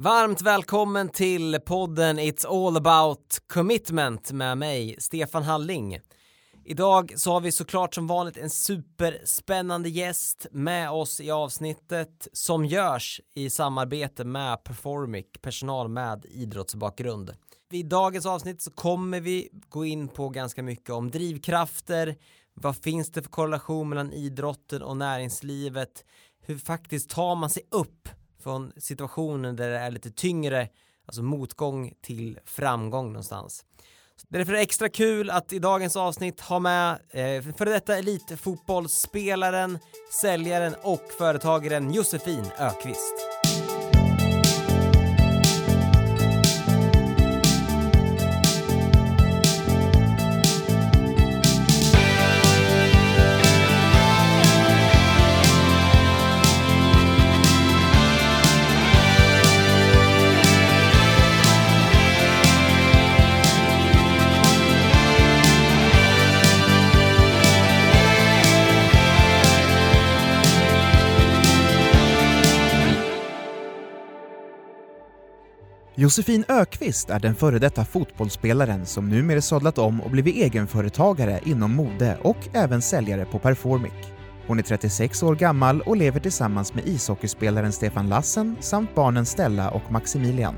Varmt välkommen till podden It's All About Commitment med mig, Stefan Halling. Idag så har vi såklart som vanligt en superspännande gäst med oss i avsnittet som görs i samarbete med Performic, personal med idrottsbakgrund. I dagens avsnitt så kommer vi gå in på ganska mycket om drivkrafter, vad finns det för korrelation mellan idrotten och näringslivet, hur faktiskt tar man sig upp från situationen där det är lite tyngre, alltså motgång till framgång någonstans. Därför är det extra kul att i dagens avsnitt ha med eh, före detta elitfotbollsspelaren, säljaren och företagaren Josefin Ökvist. Josefin Ökvist är den före detta fotbollsspelaren som numera sadlat om och blivit egenföretagare inom mode och även säljare på Performic. Hon är 36 år gammal och lever tillsammans med ishockeyspelaren Stefan Lassen samt barnen Stella och Maximilian.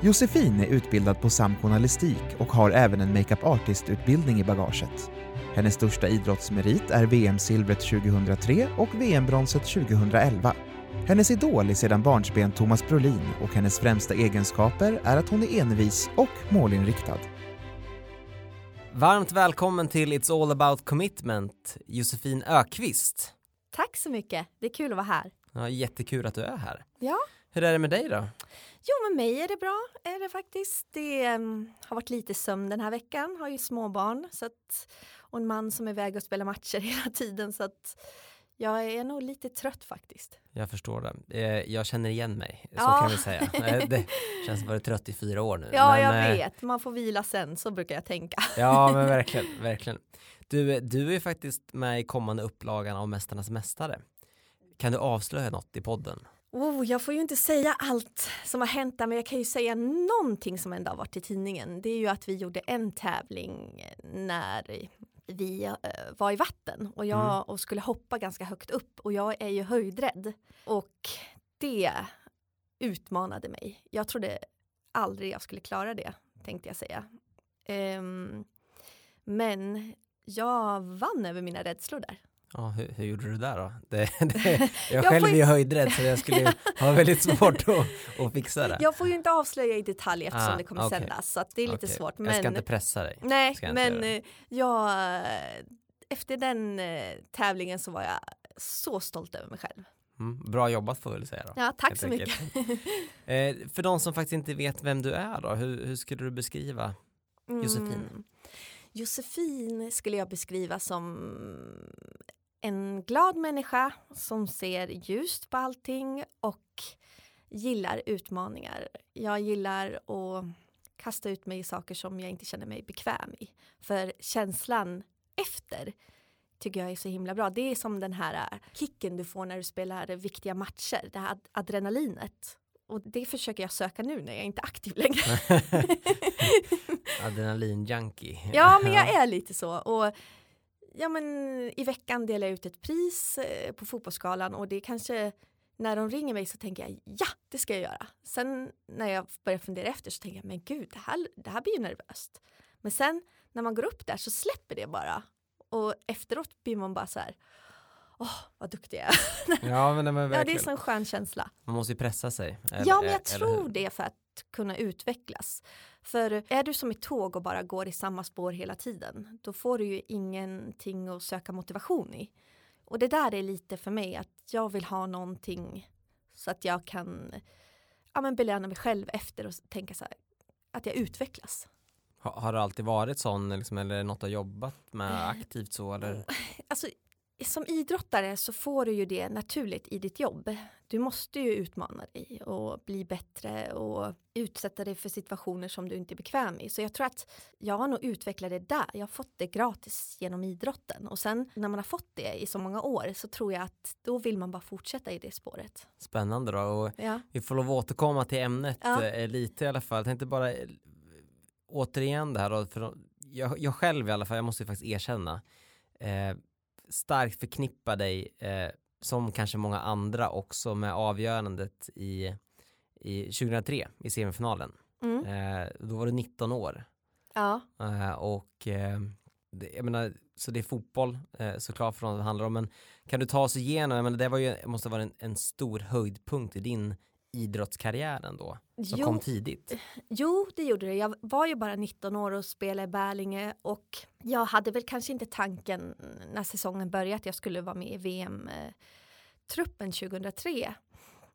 Josefin är utbildad på SAM journalistik och har även en makeup artist-utbildning i bagaget. Hennes största idrottsmerit är VM-silvret 2003 och VM-bronset 2011. Hennes idol är sedan barnsben Thomas Brolin och hennes främsta egenskaper är att hon är envis och målinriktad. Varmt välkommen till It's All About Commitment, Josefin Ökvist. Tack så mycket, det är kul att vara här. Ja, jättekul att du är här. Ja. Hur är det med dig då? Jo, med mig är det bra, är det faktiskt. Det um, har varit lite sömn den här veckan, har ju småbarn så att, och en man som är iväg och spelar matcher hela tiden så att jag är nog lite trött faktiskt. Jag förstår det. Eh, jag känner igen mig, så Ja. kan vi säga. Eh, Det känns som att jag trött i fyra år nu. Ja, Men, jag eh, vet. Man får vila sen, så brukar jag tänka. Ja, men verkligen, verkligen. Du, du är faktiskt med i kommande upplagan av Mästarnas Mästare. Kan du avslöja något i podden? Oh, jag får ju inte säga allt som har hänt där, men jag kan ju säga någonting som ändå har varit i tidningen. Det är ju att vi gjorde en tävling när vi eh, var i vatten och jag Mm. och skulle hoppa ganska högt upp och jag är ju höjdrädd. Och det utmanade mig. Jag trodde aldrig jag skulle klara det, tänkte jag säga. Ehm, men jag vann över mina rädslor där. Ja, hur, hur gjorde du där då? Det, det, jag själv är ju- höjdrädd så jag skulle ha väldigt svårt att, att fixa det. Jag får ju inte avslöja i detalj eftersom Ah, det kommer okej. sändas så att det är lite Okej, svårt. Jag ska Men, inte pressa dig. nej, jag men eh, jag, eh, efter den eh, tävlingen så var jag så stolt över mig själv. Mm, bra jobbat får jag väl säga då. Ja, tack så mycket. Eh, för de som faktiskt inte vet vem du är då, hur, hur skulle du beskriva? Josefin? Mm. Josefin skulle jag beskriva som en glad människa som ser ljust på allting och gillar utmaningar. Jag gillar att kasta ut mig i saker som jag inte känner mig bekväm i. För känslan efter tycker jag är så himla bra. Det är som den här äh, kicken du får när du spelar viktiga matcher, det här ad- adrenalinet. Och det försöker jag söka nu när jag inte är aktiv längre. Adrenalin-junkie. Ja, men jag är lite så. Och ja, men i veckan delar jag ut ett pris eh, på fotbollsskalan och det är kanske när de ringer mig så tänker jag ja, det ska jag göra. Sen när jag börjar fundera efter så tänker jag men gud, det här, det här blir ju nervöst. Men sen när man går upp där så släpper det bara. Och efteråt blir man bara så här, åh, vad duktig jag är. Ja, men, men Ja, det är en sån skön känsla. Man måste ju pressa sig. eller- ja, men jag eller tror det för att kunna utvecklas. För är du som ett tåg och bara går i samma spår hela tiden, då får du ju ingenting att söka motivation i. Och det där är lite för mig att jag vill ha någonting så att jag kan ja, men belöna mig själv efter och tänka så här, att jag utvecklas. Ha, har det alltid varit sån, liksom, eller något du har jobbat med aktivt så? Eller? Alltså, som idrottare så får du ju det naturligt i ditt jobb. Du måste ju utmana dig och bli bättre och utsätta dig för situationer som du inte är bekväm i. Så jag tror att jag har nog utvecklat det där. Jag har fått det gratis genom idrotten och sen när man har fått det i så många år så tror jag att då vill man bara fortsätta i det spåret. Spännande då och Ja, vi får lov att återkomma till ämnet Ja. eh, lite i alla fall. Jag tänkte bara eh, återigen det här då, för jag, jag själv i alla fall, jag måste ju faktiskt erkänna, eh, starkt förknippa dig eh, som kanske många andra också med avgörandet i, i 2003 i semifinalen. mm. Eh, då var du 19 år ja. eh, och eh, det, jag menar, så det är fotboll eh, såklart för vad det handlar om, men kan du ta oss igenom, jag menar, det var ju, måste vara en, en stor höjdpunkt i din idrottskarriär ändå, som Jo. kom tidigt. Jo, det gjorde det. Jag var ju bara 19 år och spelade i Bärlinge och jag hade väl kanske inte tanken när säsongen började att jag skulle vara med i VM-truppen 2003.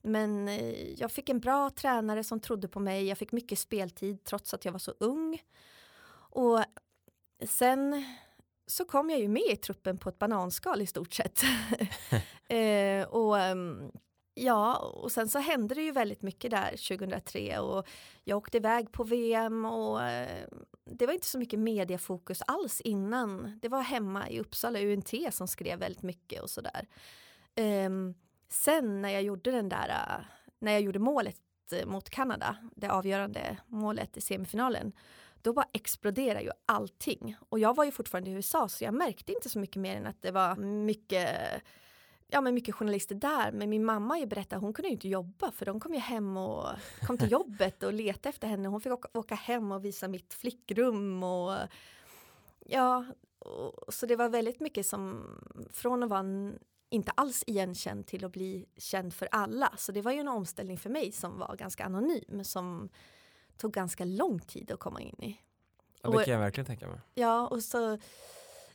Men eh, jag fick en bra tränare som trodde på mig. Jag fick mycket speltid trots att jag var så ung. Och sen så kom jag ju med i truppen på ett bananskal i stort sett. eh, och ehm, Ja, och sen så hände det ju väldigt mycket där 2003 och jag åkte iväg på VM och eh, det var inte så mycket mediefokus alls innan. Det var hemma i Uppsala, UNT som skrev väldigt mycket och sådär. Um, sen när jag gjorde den där, eh, när jag gjorde målet eh, mot Kanada, det avgörande målet i semifinalen, då bara exploderade ju allting. Och jag var ju fortfarande i USA så jag märkte inte så mycket mer än att det var mycket ja, men mycket journalister där. Men min mamma ju berättat hon kunde ju inte jobba för de kom ju hem och kom till jobbet och letade efter henne. Hon fick åka, åka hem och visa mitt flickrum och ja, och, så det var väldigt mycket som från att vara inte alls igenkänd till att bli känd för alla. Så det var ju en omställning för mig som var ganska anonym som tog ganska lång tid att komma in i. Ja, det kan jag verkligen tänka mig. Ja, och så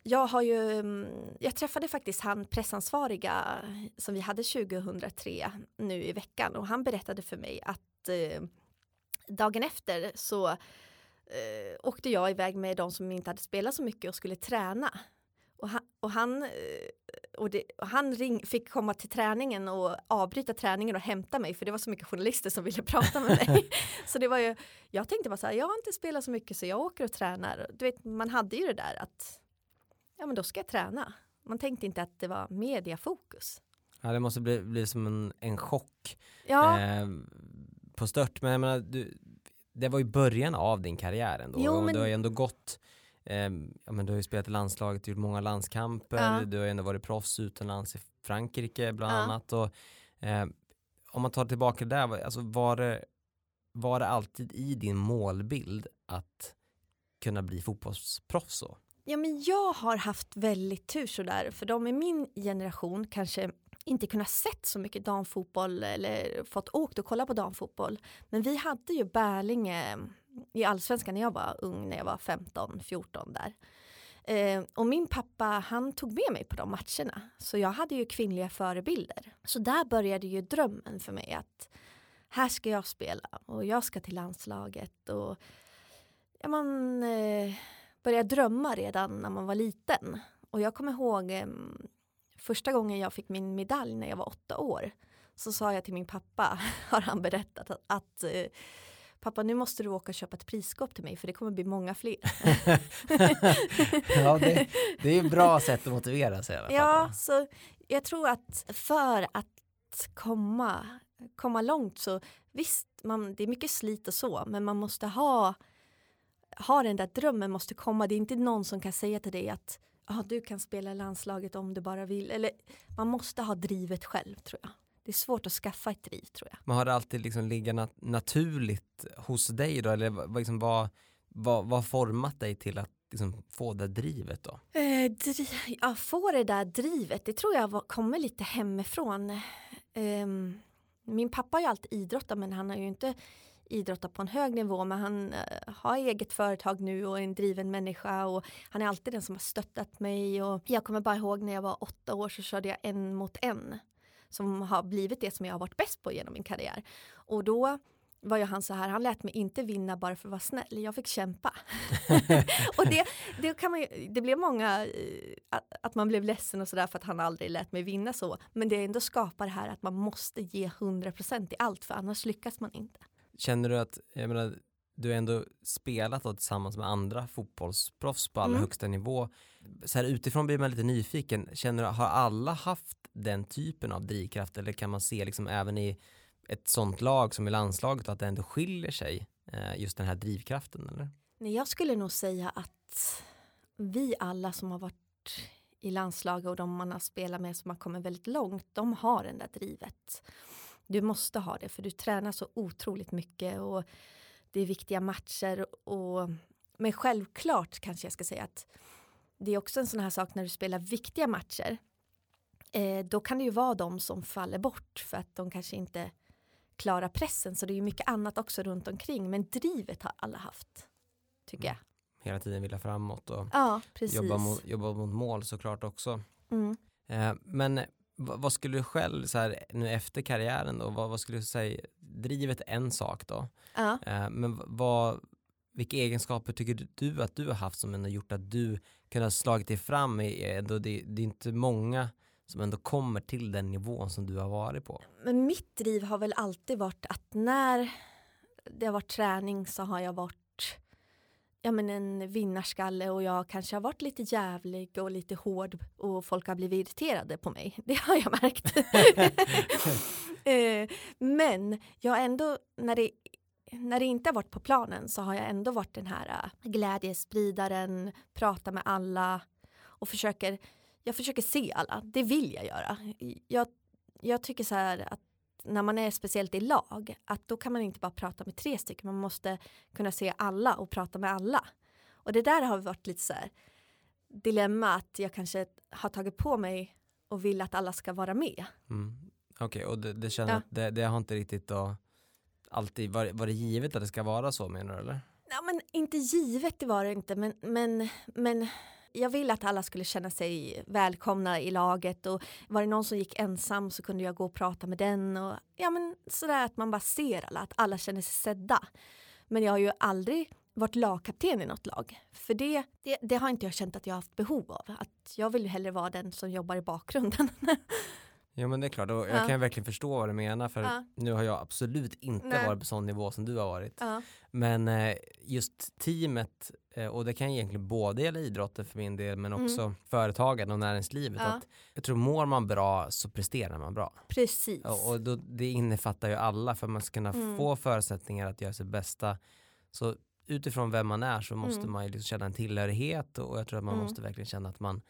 jag har ju, mm, jag träffade faktiskt han pressansvariga som vi hade 2003 nu i veckan och han berättade för mig att eh, dagen efter så eh, åkte jag iväg med de som inte hade spelat så mycket och skulle träna. Och han, och han, eh, och det, och han ring, fick komma till träningen och avbryta träningen och hämta mig för det var så mycket journalister som ville prata med mig. så det var ju, jag tänkte bara så här, jag har inte spelat så mycket så jag åker och tränar. Du vet, man hade ju det där att ja men då ska jag träna. Man tänkte inte att det var mediafokus. Ja, det måste bli, bli som en, en chock Ja, eh, på stört, men jag menar, du, det var ju början av din karriär ändå. Jo, men- Du har ju ändå gått, eh, ja, men du har ju spelat i landslaget, gjort många landskamper, Ja. du har ju ändå varit proffs utomlands i Frankrike bland Ja. annat. Och, eh, om man tar tillbaka det där, alltså var det, var det alltid i din målbild att kunna bli fotbollsproffs så? Ja men jag har haft väldigt tur sådär för de i min generation kanske inte kunnat sett så mycket damfotboll eller fått åkt och kolla på damfotboll. Men vi hade ju Bärlinge i allsvenskan när jag var ung, när jag var 15-14 där. Eh, och min pappa han tog med mig på de matcherna. Så jag hade ju kvinnliga förebilder. Så där började ju drömmen för mig att här ska jag spela och jag ska till landslaget. Och ja, man eh, började drömma redan när man var liten. Och jag kommer ihåg eh, första gången jag fick min medalj när jag var åtta år. Så sa jag till min pappa, har han berättat, att, att eh, pappa nu måste du åka och köpa ett prisskåp till mig för det kommer bli många fler. ja, det, det är ett bra sätt att motivera sig. Ja, så jag tror att för att komma, komma långt så visst, man, det är mycket slit och så, men man måste ha, ha den där drömmen måste komma. Det är inte någon som kan säga till dig att ah, du kan spela landslaget om du bara vill. Eller, man måste ha drivet själv tror jag. Det är svårt att skaffa ett driv tror jag. Men har det alltid liksom ligga nat- naturligt hos dig då? Eller liksom, vad, vad, vad har format dig till att liksom, få det drivet då? Eh, dri- ja, få det där drivet, det tror jag var, kommer lite hemifrån. Ehm, min pappa har ju alltid idrottat men han har ju inte idrotta på en hög nivå men han eh, har eget företag nu och är en driven människa och han är alltid den som har stöttat mig och jag kommer bara ihåg när jag var åtta år så körde jag en mot en som har blivit det som jag har varit bäst på genom min karriär och då var ju han så här, han lät mig inte vinna bara för att vara snäll, jag fick kämpa. och det, det, kan man ju, det blev många, eh, att, att man blev ledsen och sådär för att han aldrig lät mig vinna så. Men det ändå skapar det här att man måste ge 100% i allt för annars lyckas man inte. Känner du att, jag menar, du har ändå spelat då tillsammans med andra fotbollsproffs på allra Mm. högsta nivå. Så här utifrån blir man lite nyfiken, känner du, har alla haft den typen av drivkraft eller kan man se liksom även i ett sånt lag som i landslaget att det ändå skiljer sig eh, just den här drivkraften eller? Nej, jag skulle nog säga att vi alla som har varit i landslaget och de man har spelat med som har kommit väldigt långt, de har det där drivet. Du måste ha det för du tränar så otroligt mycket och det är viktiga matcher. Och, men självklart kanske jag ska säga att det är också en sån här sak när du spelar viktiga matcher. Eh, då kan det ju vara de som faller bort för att de kanske inte klarar pressen. Så det är ju mycket annat också runt omkring. Men drivet har alla haft, tycker jag. Hela tiden vilja framåt och Ja, jobba mot, jobba mot mål såklart också. Mm. Eh, men vad, skulle du själv, så här, nu efter karriären då, vad, vad skulle du säga, drivet är en sak då, Ja. eh, men vad, vilka egenskaper tycker du att du har haft som ändå gjort att du kunnat slagit dig fram i, ändå, det, det är inte många som ändå kommer till den nivån som du har varit på. Men mitt driv har väl alltid varit att när det har varit träning så har jag varit ja, men en vinnarskalle och jag kanske har varit lite jävlig och lite hård och folk har blivit irriterade på mig. Det har jag märkt. Eh, men jag ändå, när det, när det inte har varit på planen så har jag ändå varit den här äh, glädjespridaren, prata med alla och försöker, jag försöker se alla. Det vill jag göra. Jag, jag tycker så här att när man är speciellt i lag, att då kan man inte bara prata med tre stycken, man måste kunna se alla och prata med alla. Och det där har varit lite så här dilemma att jag kanske har tagit på mig och vill att alla ska vara med. Mm. Okej, och det, det känner Ja. att det, det har inte riktigt då alltid varit, varit givet att det ska vara så menar du eller? Ja, men inte givet det var det inte, men, men, men jag vill att alla skulle känna sig välkomna i laget och var det någon som gick ensam så kunde jag gå och prata med den och ja men sådär att man bara ser alla, att alla känner sig sedda. Men jag har ju aldrig varit lagkapten i något lag, för det, det, det har inte jag känt att jag har haft behov av. Att jag vill ju hellre vara den som jobbar i bakgrunden. Ja men det är klart, och jag Ja. kan verkligen förstå vad du menar för nu har jag absolut inte Nej. varit på sån nivå som du har varit. Men eh, just teamet, eh, och det kan egentligen både gälla idrotten för min del men Mm. också företagen och näringslivet. Att jag tror mår man bra så presterar man bra. Precis. Och, och då, det innefattar ju alla för att man ska kunna Mm. få förutsättningar att göra sitt bästa. Så utifrån vem man är så måste Mm. man ju liksom känna en tillhörighet och jag tror att man Mm. måste verkligen känna att man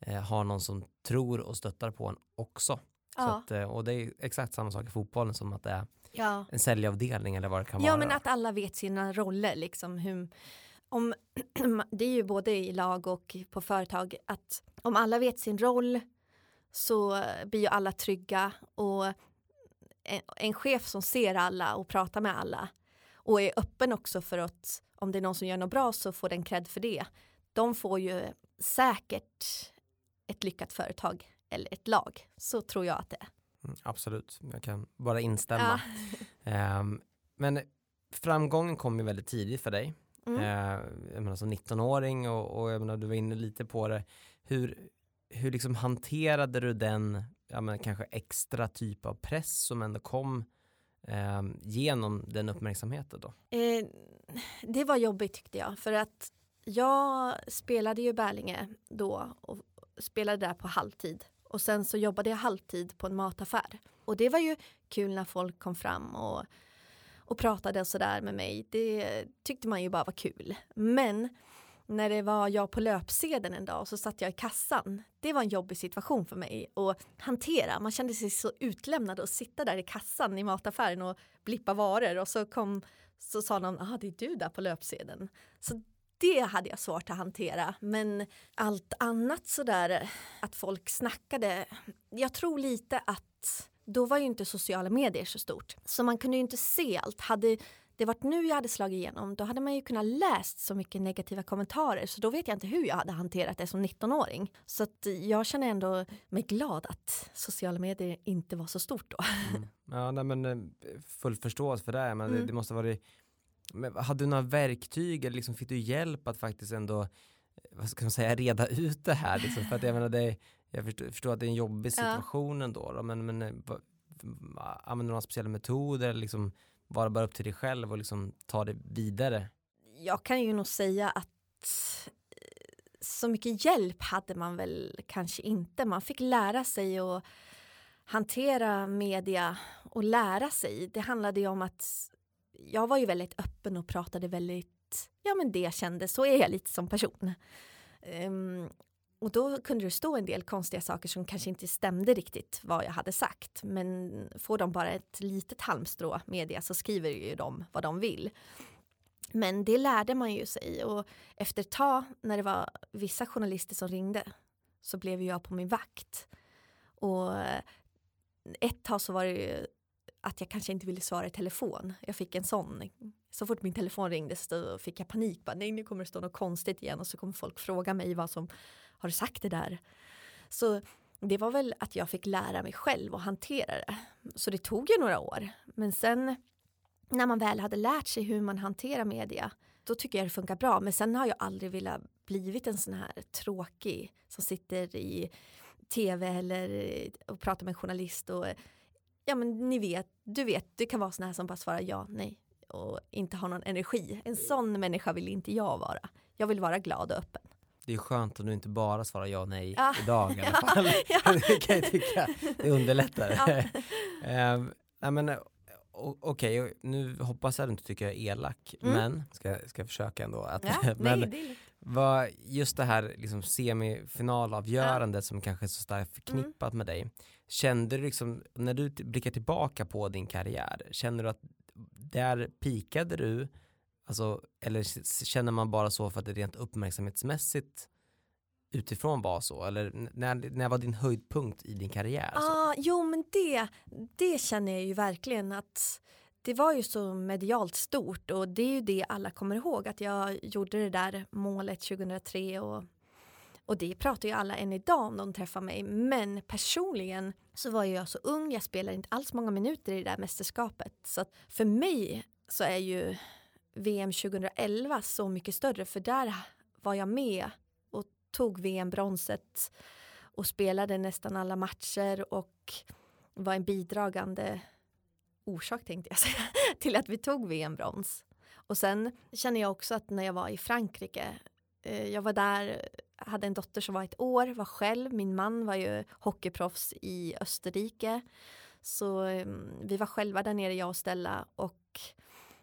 eh, har någon som tror och stöttar på en också. Så ja. att, eh, och det är exakt samma sak i fotbollen som att det är ja. en säljavdelning eller vad det kan Ja, vara. men att alla vet sina roller. Liksom, hur, om, det är ju både i lag och på företag att om alla vet sin roll så blir ju alla trygga och en, en chef som ser alla och pratar med alla och är öppen också för att om det är någon som gör något bra så får den cred för det. De får ju säkert ett lyckat företag eller ett lag. Så tror jag att det är. Mm, absolut, jag kan bara instämma. Ja. Ehm, men framgången kom ju väldigt tidigt för dig. Mm. Eh, jag menar som 19-åring och, och jag menar, du var inne lite på det. Hur, hur liksom hanterade du den, ja, men kanske extra typ av press som ändå kom eh, genom den uppmärksamheten då? Eh, det var jobbigt tyckte jag för att jag spelade ju Bärlinge då och spelade där på halvtid och sen så jobbade jag halvtid på en mataffär och det var ju kul när folk kom fram och, och pratade och sådär med mig. Det tyckte man ju bara var kul. Men när det var jag på löpsedeln en dag så satt jag i kassan. Det var en jobbig situation för mig att hantera. Man kände sig så utlämnad att sitta där i kassan i mataffären och blippa varor och så kom så sa någon, ah det är du där på löpsedeln. Så det hade jag svårt att hantera. Men allt annat sådär, att folk snackade. Jag tror lite att då var ju inte sociala medier så stort. Så man kunde ju inte se allt. Hade det varit nu jag hade slagit igenom, då hade man ju kunnat läst så mycket negativa kommentarer. Så då vet jag inte hur jag hade hanterat det som 19-åring. Så att jag känner ändå mig glad att sociala medier inte var så stort då. Mm. Ja, nej, men eh, full förståelse för det. Men Mm. det, det måste vara men hade du några verktyg eller liksom fick du hjälp att faktiskt ändå eh, vad ska man säga, reda ut det här? Liksom? För att jag menar, det, jag förstår, förstår att det är en jobbig Ja. situation ändå, då, men, men eh, använder du några speciella metoder liksom var det bara upp till dig själv och liksom ta det vidare? Jag kan ju nog säga att eh, så mycket hjälp hade man väl kanske inte. Man fick lära sig att hantera media och lära sig. Det handlade ju om att jag var ju väldigt öppen och pratade väldigt, ja men det jag kände, så är jag lite som person. Um, och då kunde det stå en del konstiga saker som kanske inte stämde riktigt vad jag hade sagt. Men får de bara ett litet halmstrå media så skriver ju de vad de vill. Men det lärde man ju sig och efter ett tag när det var vissa journalister som ringde så blev jag på min vakt. Och ett tag så var det ju att jag kanske inte ville svara i telefon. Jag fick en sån. Så fort min telefon ringde så fick jag panik. Bara, Nej, nu kommer det stå något konstigt igen och så kommer folk fråga mig vad som har du sagt det där. Så det var väl att jag fick lära mig själv att hantera det. Så det tog ju några år. Men sen när man väl hade lärt sig hur man hanterar media, då tycker jag det funkar bra. Men sen har jag aldrig velat blivit en sån här tråkig som sitter i tv eller eh, och pratar med en journalist och ja men ni vet, du vet, det kan vara sån här som bara svarar ja, nej och inte har någon energi. En sån människa vill inte jag vara. Jag vill vara glad och öppen. Det är skönt om du inte bara svarar ja och nej Ja. idag i alla Ja, fall. ja. det kan jag tycka, det underlättar. Ja. Ehm, nej men, okej, och nu hoppas jag att du inte tycker jag är elak, Mm. men ska, ska jag försöka ändå. Att, Ja, men nej, det vad, just det här liksom semifinalavgörandet som kanske är så starkt förknippat med dig. Kände du liksom, när du blickar tillbaka på din karriär, känner du att där pikade du, alltså, eller känner man bara så för att det rent uppmärksamhetsmässigt utifrån var så? Eller när, när var din höjdpunkt i din karriär? Så? Ah, jo men det, det känner jag ju verkligen att det var ju så medialt stort och det är ju det alla kommer ihåg att jag gjorde det där målet 2003 och, och det pratar ju alla än idag om de träffar mig. Men personligen så var ju jag så ung, jag spelade inte alls många minuter i det där mästerskapet. Så att för mig så är ju VM 2011 så mycket större för där var jag med och tog VM-bronset och spelade nästan alla matcher och var en bidragande orsak tänkte jag säga till att vi tog VM-brons. Och sen känner jag också att när jag var i Frankrike, eh, jag var där, hade en dotter som var ett år, var själv, min man var ju hockeyproffs i Österrike. Så eh, vi var själva där nere jag och Stella och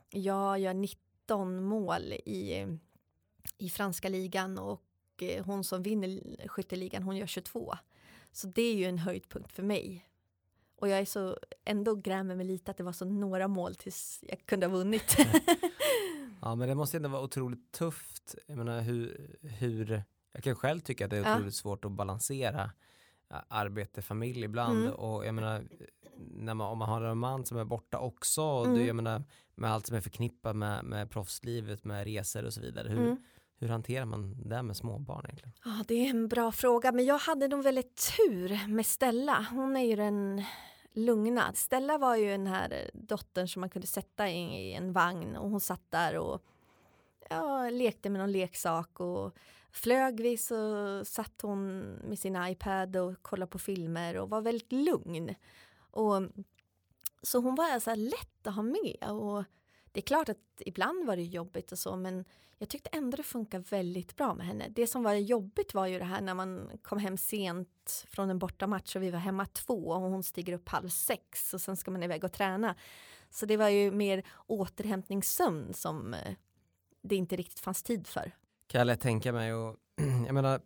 jag gör 19 mål i, i franska ligan och eh, hon som vinner skytteligan hon gör 22. Så det är ju en höjdpunkt för mig. Och jag är så, ändå grämer mig lite att det var så några mål tills jag kunde ha vunnit. Ja men det måste ändå vara otroligt tufft. Jag menar hur, hur jag kan själv tycka att det är Ja. otroligt svårt att balansera ja, arbete, familj ibland Mm. och jag menar när man, om man har en man som är borta också och Mm. du, jag menar med allt som är förknippat med, med proffslivet, med resor och så vidare. Hur, Mm. hur hanterar man det med småbarn egentligen? Ja, det är en bra fråga, men jag hade nog väldigt tur med Stella. Hon är ju den lugna. Stella var ju den här dottern som man kunde sätta i, i en vagn och hon satt där och ja, lekte med någon leksak och flög vi så satt hon med sin iPad och kollade på filmer och var väldigt lugn. Och, så hon var så här lätt att ha med och det är klart att ibland var det jobbigt och så men jag tyckte ändå det funkar väldigt bra med henne. Det som var jobbigt var ju det här när man kom hem sent från en bortamatch och vi var hemma två och hon stiger upp halv sex och sen ska man iväg och träna. Så det var ju mer återhämtningssömn som det inte riktigt fanns tid för. Kan jag lätt tänka mig och jag menar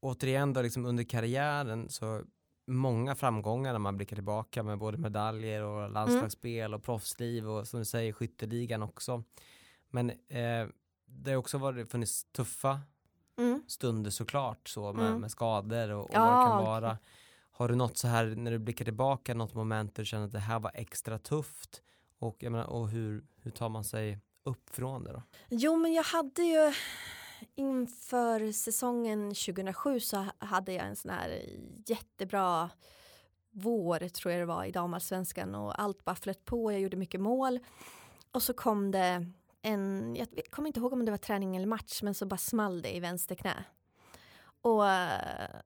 återigen då liksom under karriären så många framgångar när man blickar tillbaka med både medaljer och landslagsspel och proffsliv och som du säger skytteligan också. Men eh, det har också varit, funnits tuffa Mm. stunder såklart så med, Mm. med skador och, och Ja, vad det kan vara. har du något så här när du blickar tillbaka något moment där du känner att det här var extra tufft och, jag menar, och hur, hur tar man sig upp från det då? Jo, men jag hade ju inför säsongen 2007 så hade jag en sån här jättebra vår tror jag det var i damallsvenskan och allt bara flöt på. Jag gjorde mycket mål och så kom det en, jag kommer inte ihåg om det var träning eller match, men så bara small det i vänster knä. Och eh,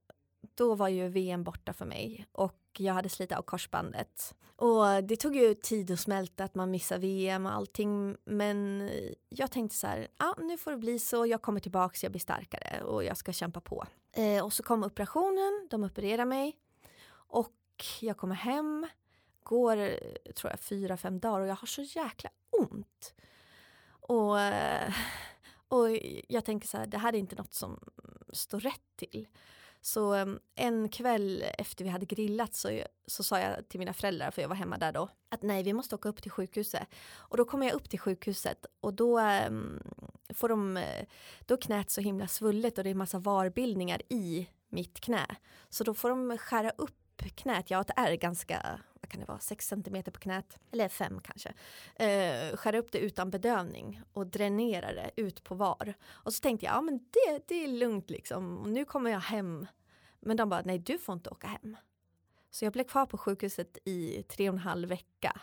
då var ju VM borta för mig och jag hade slitit av korsbandet. Och det tog ju tid att smälta att man missar VM och allting men jag tänkte så här, ah, nu får det bli så, jag kommer tillbaks, jag blir starkare och jag ska kämpa på. Eh, och så kom operationen, de opererar mig och jag kommer hem, går tror jag fyra, fem dagar och jag har så jäkla ont. Och, och jag tänker så här, det här är inte något som står rätt till. Så ehm, en kväll efter vi hade grillat så, så sa jag till mina föräldrar, för jag var hemma där då, att nej vi måste åka upp till sjukhuset. Och då kommer jag upp till sjukhuset och då um, får de, eh, då är knät så himla svullet och det är massa varbildningar i mitt knä. Så då får de skära upp knät, jag har ett ärr ganska, vad kan det vara, 6 cm på knät, eller 5 kanske. Eh, skära upp det utan bedövning och dränera det ut på var. Och så tänkte jag, ja men det, det är lugnt liksom, och nu kommer jag hem. Men de bara, nej du får inte åka hem. Så jag blev kvar på sjukhuset i tre och en halv vecka.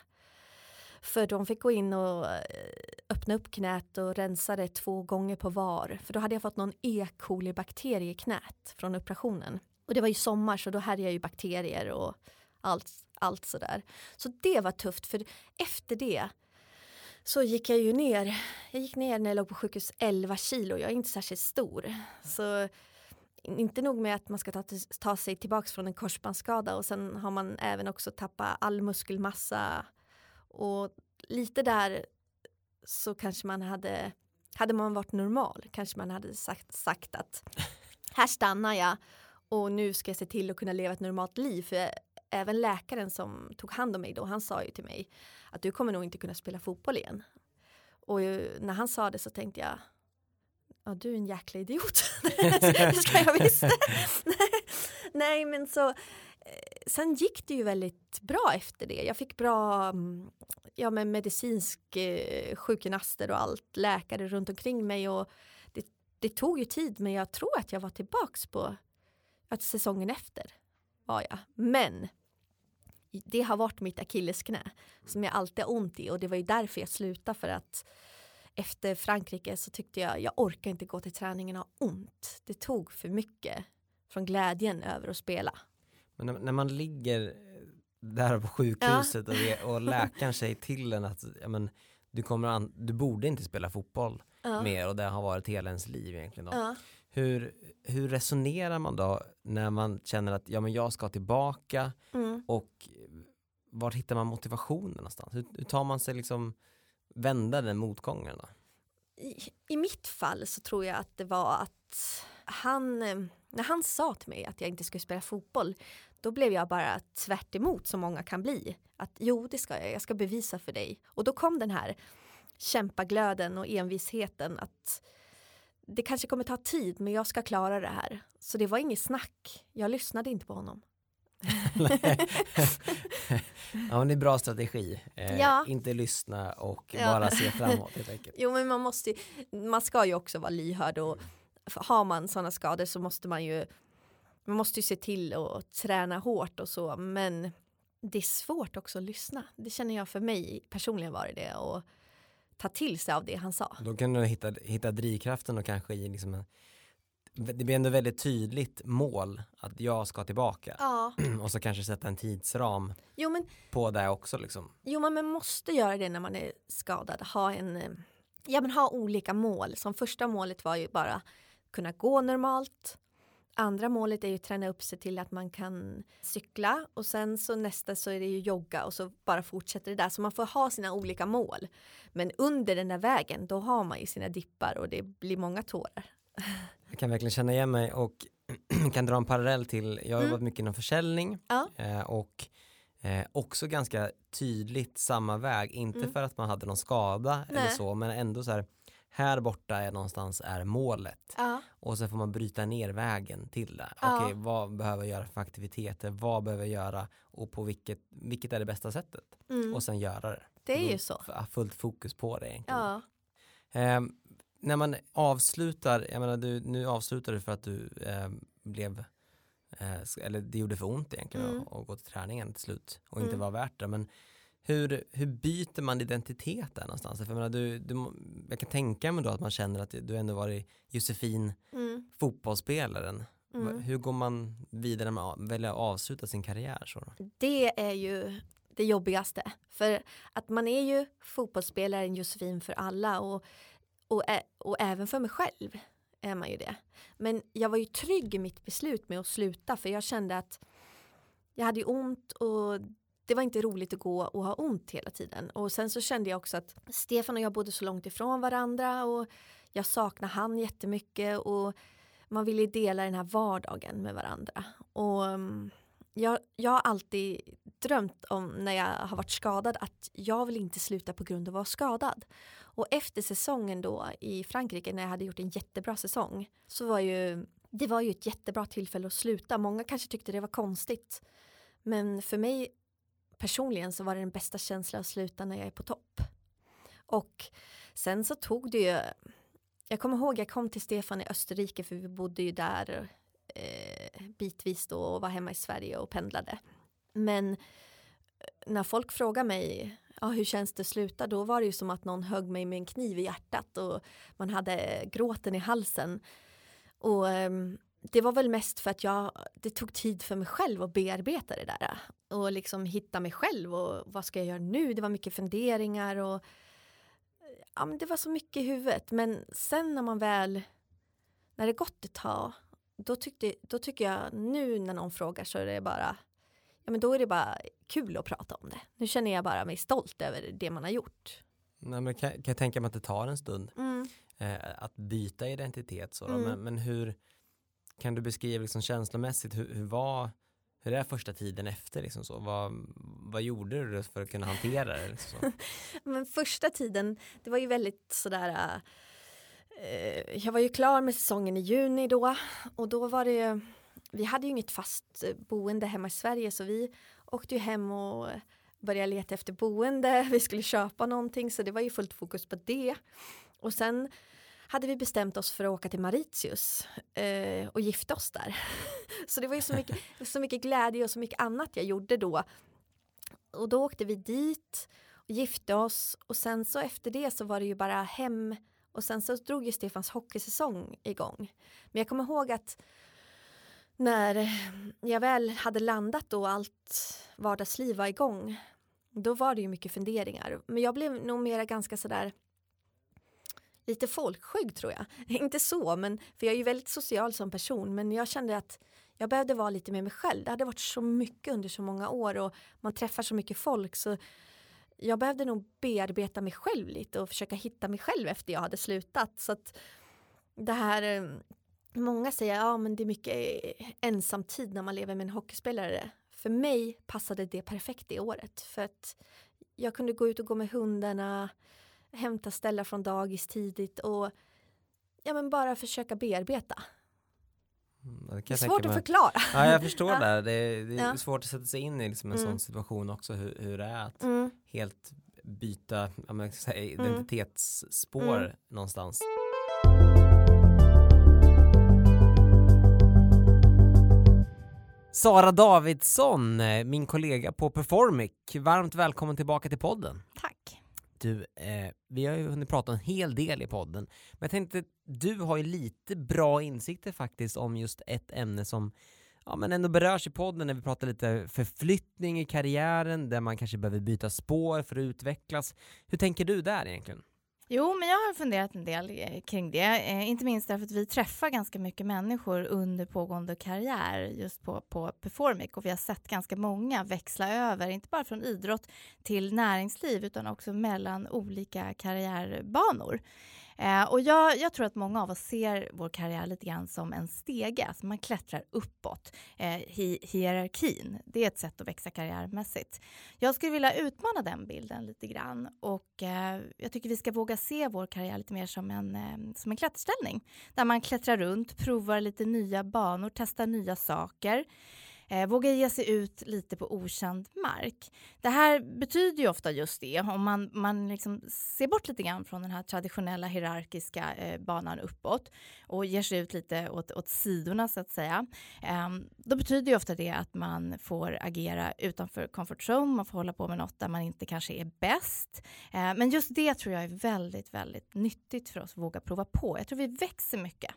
För de fick gå in och eh, öppna upp knät och rensa det två gånger på var. För då hade jag fått någon E. coli-bakterie i knät från operationen. Och det var ju sommar så då hade jag ju bakterier och allt, allt sådär. Så det var tufft för efter det så gick jag ju ner. Jag gick ner när jag låg på sjukhus 11 kilo. Jag är inte särskilt stor. Så inte nog med att man ska ta, ta sig tillbaka från en korsbandsskada och sen har man även också tappat all muskelmassa och lite där så kanske man hade, hade man varit normal, kanske man hade sagt, sagt att här stannar jag och nu ska jag se till att kunna leva ett normalt liv. För även läkaren som tog hand om mig då, han sa ju till mig att du kommer nog inte kunna spela fotboll igen. Och när han sa det så tänkte jag, ja du är en jäkla idiot. det ska jag visst. Nej men så, eh, sen gick det ju väldigt bra efter det. Jag fick bra mm, ja, med medicinsk eh, sjukgymnaster och allt, läkare runt omkring mig och det, det tog ju tid men jag tror att jag var tillbaks på att säsongen efter var jag. Men det har varit mitt akillesknä som jag alltid har ont i och det var ju därför jag slutade för att efter Frankrike så tyckte jag jag orkar inte gå till träningen och ha ont. Det tog för mycket från glädjen över att spela. Men när, när man ligger där på sjukhuset ja. och, och läkaren säger till en att ja, men, du, kommer an, du borde inte spela fotboll ja. mer och det har varit hela ens liv egentligen. Då. Ja. Hur, hur resonerar man då när man känner att ja, men jag ska tillbaka mm. och var hittar man motivationen någonstans? Hur, hur tar man sig liksom vända den motgången då? I, I mitt fall så tror jag att det var att han, eh, när han sa till mig att jag inte skulle spela fotboll, då blev jag bara tvärt emot som många kan bli. Att jo, det ska jag, jag ska bevisa för dig. Och då kom den här kämpaglöden och envisheten att det kanske kommer ta tid men jag ska klara det här. Så det var inget snack. Jag lyssnade inte på honom. ja men det är bra strategi. Eh, ja. Inte lyssna och ja. bara se framåt helt enkelt. Jo men man måste man ska ju också vara lyhörd och har man sådana skador så måste man ju man måste ju se till att träna hårt och så men det är svårt också att lyssna. Det känner jag för mig personligen var det det och ta till sig av det han sa. Då kan du hitta, hitta drivkraften och kanske i liksom en, det blir ändå väldigt tydligt mål att jag ska tillbaka ja. och så kanske sätta en tidsram jo, men, på det också liksom. Jo men man måste göra det när man är skadad, ha en eh, ja men ha olika mål. Som första målet var ju bara kunna gå normalt, Andra målet är ju att träna upp sig till att man kan cykla och sen så nästa så är det ju jogga och så bara fortsätter det där. Så man får ha sina olika mål. Men under den där vägen då har man ju sina dippar och det blir många tårar. Jag kan verkligen känna igen mig och kan dra en parallell till, jag har mm. jobbat mycket inom försäljning ja. Eh, och eh, också ganska tydligt samma väg, inte mm. för att man hade någon skada Nej. eller så men ändå så här här borta är någonstans är målet. Ja. och sen får man bryta ner vägen till det. Ja. Okej, vad behöver jag göra för aktiviteter? Vad behöver jag göra? Och på vilket, vilket är det bästa sättet? Mm. Och sen göra det. Det är ju så. Fullt fokus på det egentligen. Ja. Ehm, när man avslutar, jag menar du, nu avslutar du för att du ehm, blev, eh, eller det gjorde för ont egentligen Mm. att att gå till träningen till slut och inte Mm. var värt det. Men hur, hur byter man identitet där någonstans? För jag, menar, du, du, jag kan tänka mig då att man känner att du ändå varit Josefin, Mm. fotbollsspelaren. Mm. Hur går man vidare med att välja att avsluta sin karriär? Så då? Det är ju det jobbigaste. För att man är ju fotbollsspelaren Josefin för alla och, och, och även för mig själv är man ju det. Men jag var ju trygg i mitt beslut med att sluta för jag kände att jag hade ju ont och det var inte roligt att gå och ha ont hela tiden. Och sen så kände jag också att Stefan och jag bodde så långt ifrån varandra och jag saknar han jättemycket och man ville dela den här vardagen med varandra. Och mm, jag, jag har alltid drömt om när jag har varit skadad att jag vill inte sluta på grund av att vara skadad. Och efter säsongen då i Frankrike när jag hade gjort en jättebra säsong så var ju det var ju ett jättebra tillfälle att sluta. Många kanske tyckte det var konstigt. Men för mig personligen så var det den bästa känslan att sluta när jag är på topp. Och sen så tog det ju jag kommer ihåg jag kom till Stefan i Österrike för vi bodde ju där eh, bitvis då och var hemma i Sverige och pendlade. Men eh, när folk frågar mig ja, hur känns det att sluta då var det ju som att någon högg mig med en kniv i hjärtat och man hade gråten i halsen. Och eh, det var väl mest för att jag, det tog tid för mig själv att bearbeta det där och liksom hitta mig själv och vad ska jag göra nu? Det var mycket funderingar och ja, men det var så mycket i huvudet. Men sen när man väl, när det gått ett tag, då, tyckte, då tycker jag nu när någon frågar så är det bara, ja men då är det bara kul att prata om det. Nu känner jag bara mig stolt över det man har gjort. Nej, men kan, kan jag tänka mig att det tar en stund Mm. eh, att byta identitet. Så. Mm. Men, men hur kan du beskriva liksom känslomässigt hur, hur var hur är första tiden efter liksom så? Vad, vad gjorde du för att kunna hantera det? Liksom? Men första tiden, det var ju väldigt sådär jag var ju klar med säsongen i juni då och då var det vi hade ju inget fast eh, boende hemma i Sverige så vi åkte ju hem och började leta efter boende, vi skulle köpa någonting så det var ju fullt fokus på det. Och sen hade vi bestämt oss för att åka till Mauritius eh, och gifta oss där. så det var ju så mycket, så mycket glädje och så mycket annat jag gjorde då. Och då åkte vi dit och gifte oss och sen så efter det så var det ju bara hem och sen så drog ju Stefans hockeysäsong igång. Men jag kommer ihåg att när jag väl hade landat och allt vardagsliv var igång då var det ju mycket funderingar. Men jag blev nog mera ganska sådär lite folkskygg tror jag. Inte så, men för jag är ju väldigt social som person men jag kände att jag behövde vara lite med mig själv. Det hade varit så mycket under så många år och man träffar så mycket folk så jag behövde nog bearbeta mig själv lite och försöka hitta mig själv efter jag hade slutat. Så att det här, eh, många säger ja men det är mycket ensamtid när man lever med en hockeyspelare. För mig passade det perfekt det året för att jag kunde gå ut och gå med hundarna, hämta Stella från dagis tidigt och ja men bara försöka bearbeta. Mm, Det kan är svårt att förklara. Ja, jag förstår Ja. det. Det är, det är Ja. svårt att sätta sig in i liksom en Mm. sån situation också, hur, hur det är att Mm. Helt byta ja, men, säg, identitetsspår Mm. någonstans. Sara Davidsson, eh, min kollega på Performic, varmt välkommen tillbaka till podden. Tack. Du, eh, vi har ju hunnit prata en hel del i podden, men jag tänkte, du har ju lite bra insikter faktiskt om just ett ämne som ja, men ändå berörs i podden när vi pratar lite förflyttning i karriären, där man kanske behöver byta spår för att utvecklas. Hur tänker du där egentligen? Jo, men jag har funderat en del eh, kring det. Eh, inte minst därför att vi träffar ganska mycket människor under pågående karriär just på, på Performic och vi har sett ganska många växla över, inte bara från idrott till näringsliv utan också mellan olika karriärbanor. Eh, och jag, jag, tror att många av oss ser vår karriär lite grann som en stege, alltså man klättrar uppåt eh, i hierarkin. Det är ett sätt att växa karriärmässigt. Jag skulle vilja utmana den bilden lite grann och eh, jag tycker vi ska våga se vår karriär lite mer som en, eh, som en klätterställning där man klättrar runt, provar lite nya banor, testar nya saker. Eh, våga ge sig ut lite på okänd mark. Det här betyder ju ofta just det, om man, man liksom ser bort lite grann från den här traditionella hierarkiska eh, banan uppåt och ger sig ut lite åt, åt sidorna så att säga. Eh, då betyder ju ofta det att man får agera utanför comfort zone, man får hålla på med något där man inte kanske är bäst. Eh, men just det tror jag är väldigt, väldigt nyttigt för oss att våga prova på. Jag tror vi växer mycket.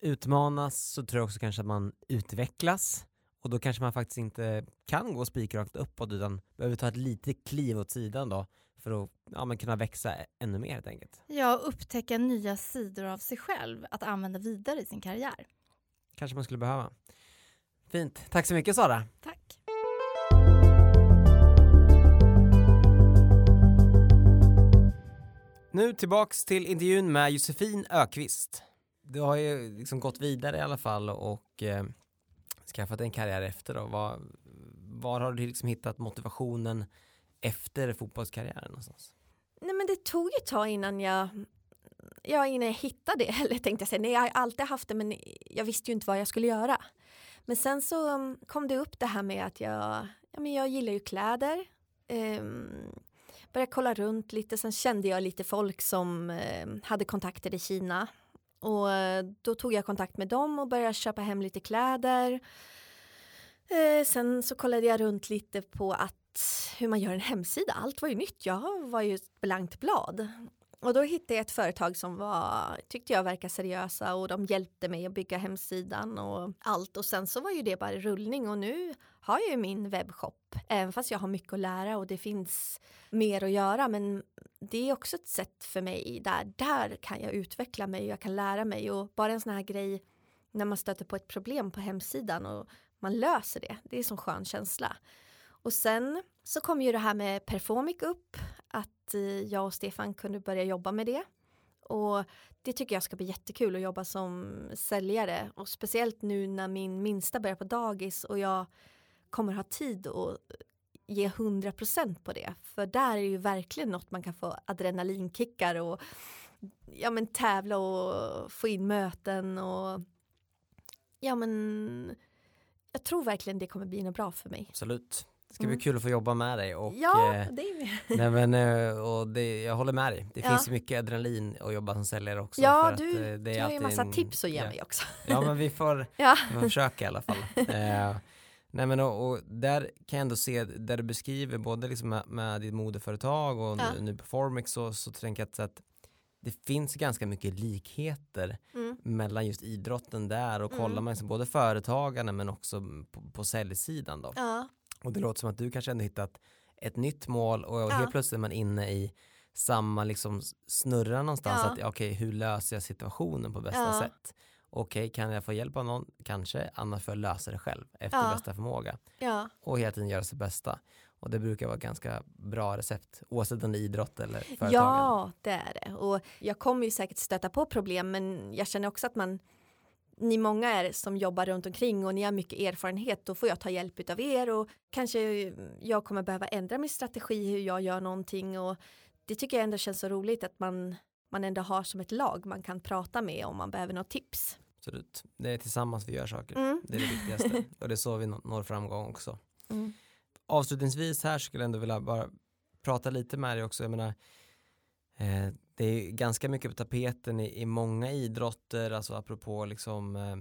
Utmanas så tror jag också kanske att man utvecklas och då kanske man faktiskt inte kan gå spikrakt uppåt utan behöver ta ett litet kliv åt sidan då för att ja, kunna växa ännu mer helt enkelt. Ja, upptäcka nya sidor av sig själv att använda vidare i sin karriär. Kanske man skulle behöva. Fint. Tack så mycket Sara. Tack. Nu tillbaks till intervjun med Josefin Ökvist. Du har ju liksom gått vidare i alla fall och eh, skaffat en karriär efter då? Var, var har du liksom hittat motivationen efter fotbollskarriären någonstans? Nej men det tog ett tag innan jag Ja, innan jag hittade det, eller tänkte jag säga, nej jag har alltid haft det men jag visste ju inte vad jag skulle göra. Men sen så mm, kom det upp det här med att jag, ja men jag gillar ju kläder. Um, började kolla runt lite, sen kände jag lite folk som um, hade kontakter i Kina och eh, då tog jag kontakt med dem och började köpa hem lite kläder. Eh, sen så kollade jag runt lite på att hur man gör en hemsida. Allt var ju nytt. Jag var ju ett blankt blad. Och då hittade jag ett företag som var, tyckte jag verkar seriösa och de hjälpte mig att bygga hemsidan och allt. Och sen så var ju det bara i rullning och nu har jag ju min webbshop. Även fast jag har mycket att lära och det finns mer att göra. Men det är också ett sätt för mig där, där kan jag utveckla mig och jag kan lära mig. Och bara en sån här grej när man stöter på ett problem på hemsidan och man löser det. Det är en sån skön känsla. Och sen så kom ju det här med Performic upp, att eh, jag och Stefan kunde börja jobba med det. Och det tycker jag ska bli jättekul att jobba som säljare och speciellt nu när min minsta börjar på dagis och jag kommer ha tid att ge 100% på det. För där är ju verkligen något man kan få adrenalinkickar och ja men tävla och få in möten och ja men jag tror verkligen det kommer bli något bra för mig. Absolut. Det ska bli mm. kul att få jobba med dig. Och, ja, eh, det är nej men, eh, och det, jag håller med dig. Det ja. finns mycket adrenalin att jobba som säljare också. Ja, du, att, eh, det är du har ju massa en, tips att ge ja. mig också. Ja, men vi får, ja. vi får försöka i alla fall. eh, nej men och, och, där kan jag ändå se, där du beskriver både liksom med, med ditt modeföretag och ja. nu, Performix så, så tänker jag att det finns ganska mycket likheter mm. mellan just idrotten där och kollar mm. man liksom både företagarna men också på, på säljsidan då. Ja. Och det låter som att du kanske ändå hittat ett nytt mål och ja. helt plötsligt är man inne i samma liksom snurra någonstans ja. att okej okay, hur löser jag situationen på bästa ja. sätt okej okay, kan jag få hjälp av någon kanske annars får jag lösa det själv efter ja. bästa förmåga och hela tiden göra sitt bästa och det brukar vara ganska bra recept oavsett om det är idrott eller företagande. Ja det är det och jag kommer ju säkert stöta på problem men jag känner också att man ni många är som jobbar runt omkring och ni har mycket erfarenhet, då får jag ta hjälp av er och kanske jag kommer behöva ändra min strategi hur jag gör någonting och det tycker jag ändå känns så roligt att man, man ändå har som ett lag man kan prata med om man behöver något tips. Absolut, det är tillsammans vi gör saker, mm. det är det viktigaste och det är så vi når framgång också. Mm. Avslutningsvis här skulle jag ändå vilja bara prata lite med dig också, jag menar eh, det är ganska mycket på tapeten i, i många idrotter, alltså apropå liksom eh,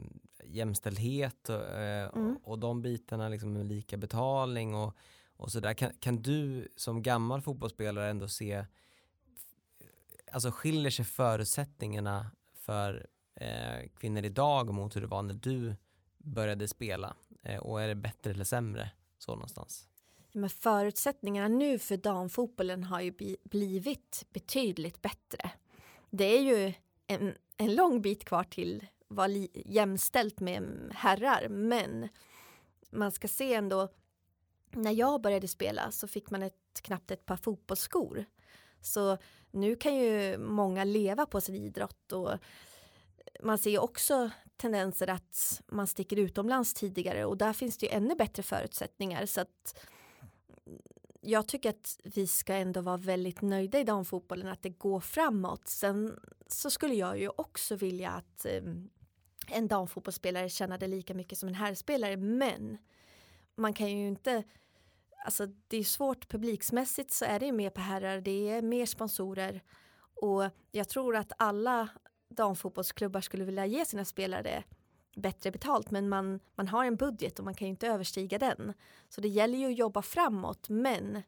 jämställdhet och, eh, mm. och, och de bitarna liksom med lika betalning och, och sådär. Kan, kan du som gammal fotbollsspelare ändå se, alltså skiljer sig förutsättningarna för eh, kvinnor idag mot hur det var när du började spela? Eh, och är det bättre eller sämre så någonstans? Men förutsättningarna nu för damfotbollen har ju blivit betydligt bättre. Det är ju en, en lång bit kvar till vara jämställt med herrar, men man ska se ändå när jag började spela så fick man ett, knappt ett par fotbollsskor. Så nu kan ju många leva på sin idrott och man ser också tendenser att man sticker utomlands tidigare och där finns det ju ännu bättre förutsättningar så att jag tycker att vi ska ändå vara väldigt nöjda i damfotbollen att det går framåt. Sen så skulle jag ju också vilja att ehm, en damfotbollsspelare tjänade lika mycket som en herrspelare men man kan ju inte Alltså det är svårt publiksmässigt så är det ju mer på herrar, det är mer sponsorer och jag tror att alla damfotbollsklubbar skulle vilja ge sina spelare bättre betalt men man, man har en budget och man kan ju inte överstiga den. Så det gäller ju att jobba framåt men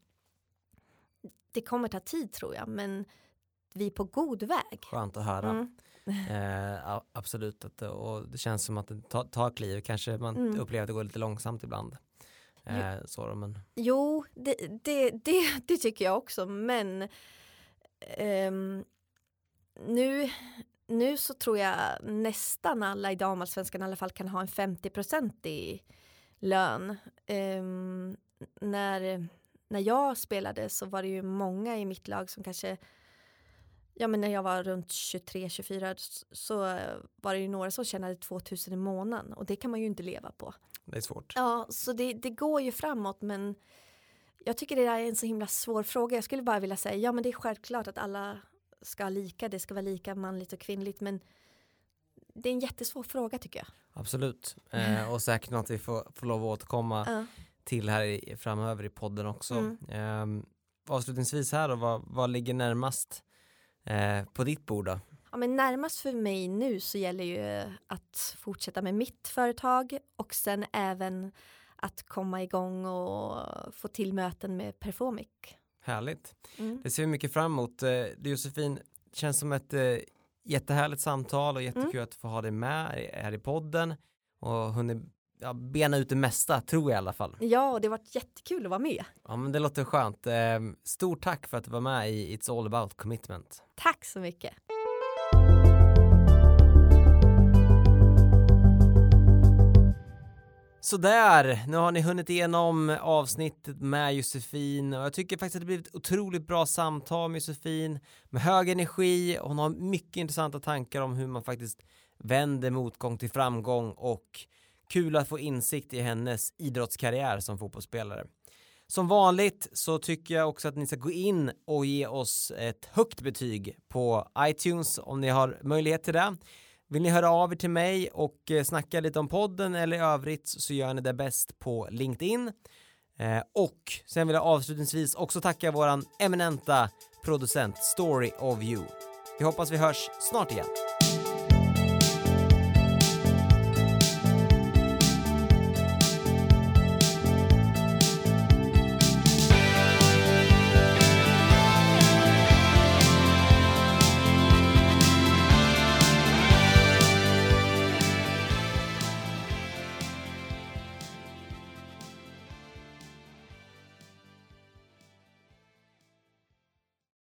det kommer ta tid tror jag men vi är på god väg. Skönt att höra. Mm. Eh, absolut, och det känns som att det tar, tar kliv, kanske man mm. upplever att det går lite långsamt ibland. Eh, jo. Så, men... jo det, det, det, det, tycker jag också men um, nu, nu så tror jag nästan alla i damallsvenskan i alla fall kan ha en 50 i lön. Um, när, när jag spelade så var det ju många i mitt lag som kanske Ja men när jag var runt 23-24 så var det ju några som tjänade 2000 i månaden och det kan man ju inte leva på. Det är svårt. Ja, så det, det går ju framåt men jag tycker det är en så himla svår fråga. Jag skulle bara vilja säga ja men det är självklart att alla ska ha lika, det ska vara lika manligt och kvinnligt men det är en jättesvår fråga tycker jag. Absolut, eh, och säkert något vi får, får lov att återkomma uh. till här i, framöver i podden också. Mm. Eh, avslutningsvis här då, vad, vad ligger närmast eh, på ditt bord då? Ja, men närmast för mig nu så gäller ju att fortsätta med mitt företag och sen även att komma igång och få till möten med Performic. Härligt. Mm. Det ser vi mycket fram emot. Eh, Josefin, känns som ett eh, jättehärligt samtal och jättekul mm. att få ha dig med här i podden och hunnit ja, bena ut det mesta, tror jag i alla fall. Ja, och det har varit jättekul att vara med. Ja, men det låter skönt. Eh, stort tack för att du var med i It's All About Commitment. Tack så mycket. Sådär, nu har ni hunnit igenom avsnittet med Josefin och jag tycker faktiskt att det blivit ett otroligt bra samtal med Josefin med hög energi. Hon har mycket intressanta tankar om hur man faktiskt vänder motgång till framgång och kul att få insikt i hennes idrottskarriär som fotbollsspelare. Som vanligt så tycker jag också att ni ska gå in och ge oss ett högt betyg på iTunes om ni har möjlighet till det. Vill ni höra av er till mig och eh, snacka lite om podden eller i övrigt så gör ni det bäst på LinkedIn. Eh, och sen vill jag avslutningsvis också tacka våran eminenta producent Story of You. Vi hoppas vi hörs snart igen.